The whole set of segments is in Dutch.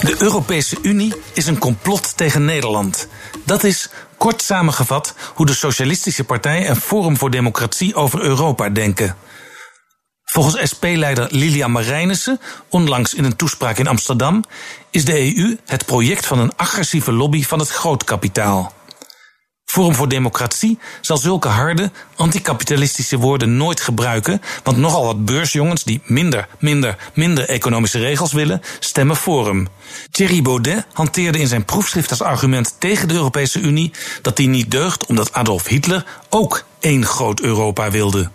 De Europese Unie is een complot tegen Nederland. Dat is kort samengevat hoe de Socialistische Partij en Forum voor Democratie over Europa denken. Volgens SP-leider Lilian Marijnissen, onlangs in een toespraak in Amsterdam, is de EU het project van een agressieve lobby van het grootkapitaal. Forum voor Democratie zal zulke harde, anticapitalistische woorden nooit gebruiken, want nogal wat beursjongens die minder, minder, minder economische regels willen, stemmen Forum. Thierry Baudet hanteerde in zijn proefschrift als argument tegen de Europese Unie dat die niet deugt omdat Adolf Hitler ook één groot Europa wilde.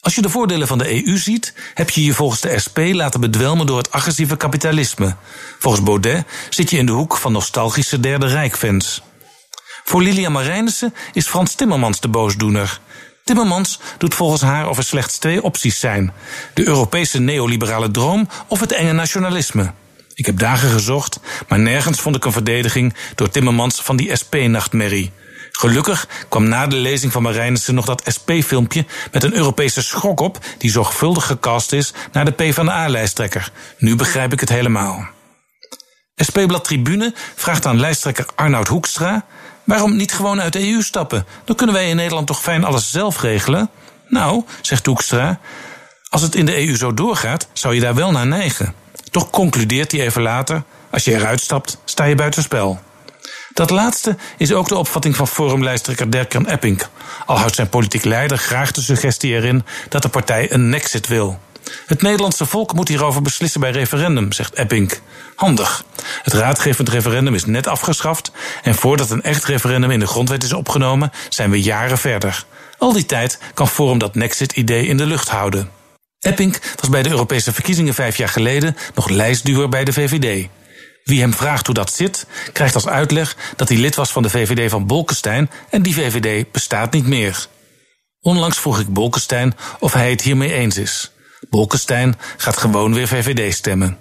Als je de voordelen van de EU ziet, heb je je volgens de SP laten bedwelmen door het agressieve kapitalisme. Volgens Baudet zit je in de hoek van nostalgische Derde Rijkfans. Voor Lilia Marijnissen is Frans Timmermans de boosdoener. Timmermans doet volgens haar of er slechts twee opties zijn: de Europese neoliberale droom of het enge nationalisme. Ik heb dagen gezocht, maar nergens vond ik een verdediging door Timmermans van die SP-nachtmerrie. Gelukkig kwam na de lezing van Marijnissen nog dat SP-filmpje met een Europese schok op die zorgvuldig gecast is naar de PvdA-lijsttrekker. Nu begrijp ik het helemaal. SP-blad Tribune vraagt aan lijsttrekker Arnoud Hoekstra Waarom niet gewoon uit de EU stappen? Dan kunnen wij in Nederland toch fijn alles zelf regelen? Nou, zegt Hoekstra, als het in de EU zo doorgaat, zou je daar wel naar neigen. Toch concludeert hij even later: als je eruit stapt, sta je buitenspel. Dat laatste is ook de opvatting van forumlijsttrekker Dirk-Jan Epping. Al houdt zijn politiek leider graag de suggestie erin dat de partij een nexit wil. Het Nederlandse volk moet hierover beslissen bij referendum, zegt Epping. Handig. Het raadgevend referendum is net afgeschaft en voordat een echt referendum in de grondwet is opgenomen, zijn we jaren verder. Al die tijd kan Forum dat Nexit-idee in de lucht houden. Epping was bij de Europese verkiezingen vijf jaar geleden nog lijstduwer bij de VVD. Wie hem vraagt hoe dat zit, krijgt als uitleg dat hij lid was van de VVD van Bolkestein en die VVD bestaat niet meer. Onlangs vroeg ik Bolkestein of hij het hiermee eens is. Bolkestein gaat gewoon weer VVD stemmen.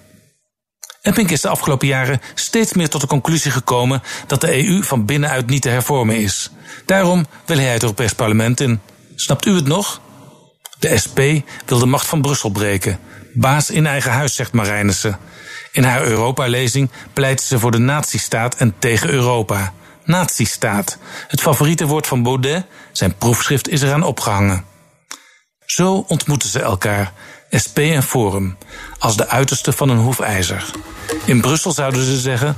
Epping is de afgelopen jaren steeds meer tot de conclusie gekomen dat de EU van binnenuit niet te hervormen is. Daarom wil hij het Europees Parlement in. Snapt u het nog? De SP wil de macht van Brussel breken. Baas in eigen huis, zegt Marijnissen. In haar Europa-lezing pleit ze voor de nazistaat en tegen Europa. Nazistaat, het favoriete woord van Baudet, zijn proefschrift is eraan opgehangen. Zo ontmoeten ze elkaar, SP en Forum, als de uiterste van een hoefijzer. In Brussel zouden ze zeggen: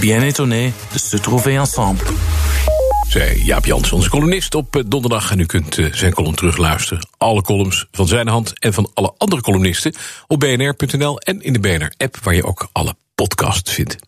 Bien étonné de se trouver ensemble. Zij Jaap Jans, onze columnist op eh, donderdag. En u kunt eh, zijn column terugluisteren. Alle columns van zijn hand en van alle andere columnisten op bnr.nl en in de BNR-app, waar je ook alle podcasts vindt.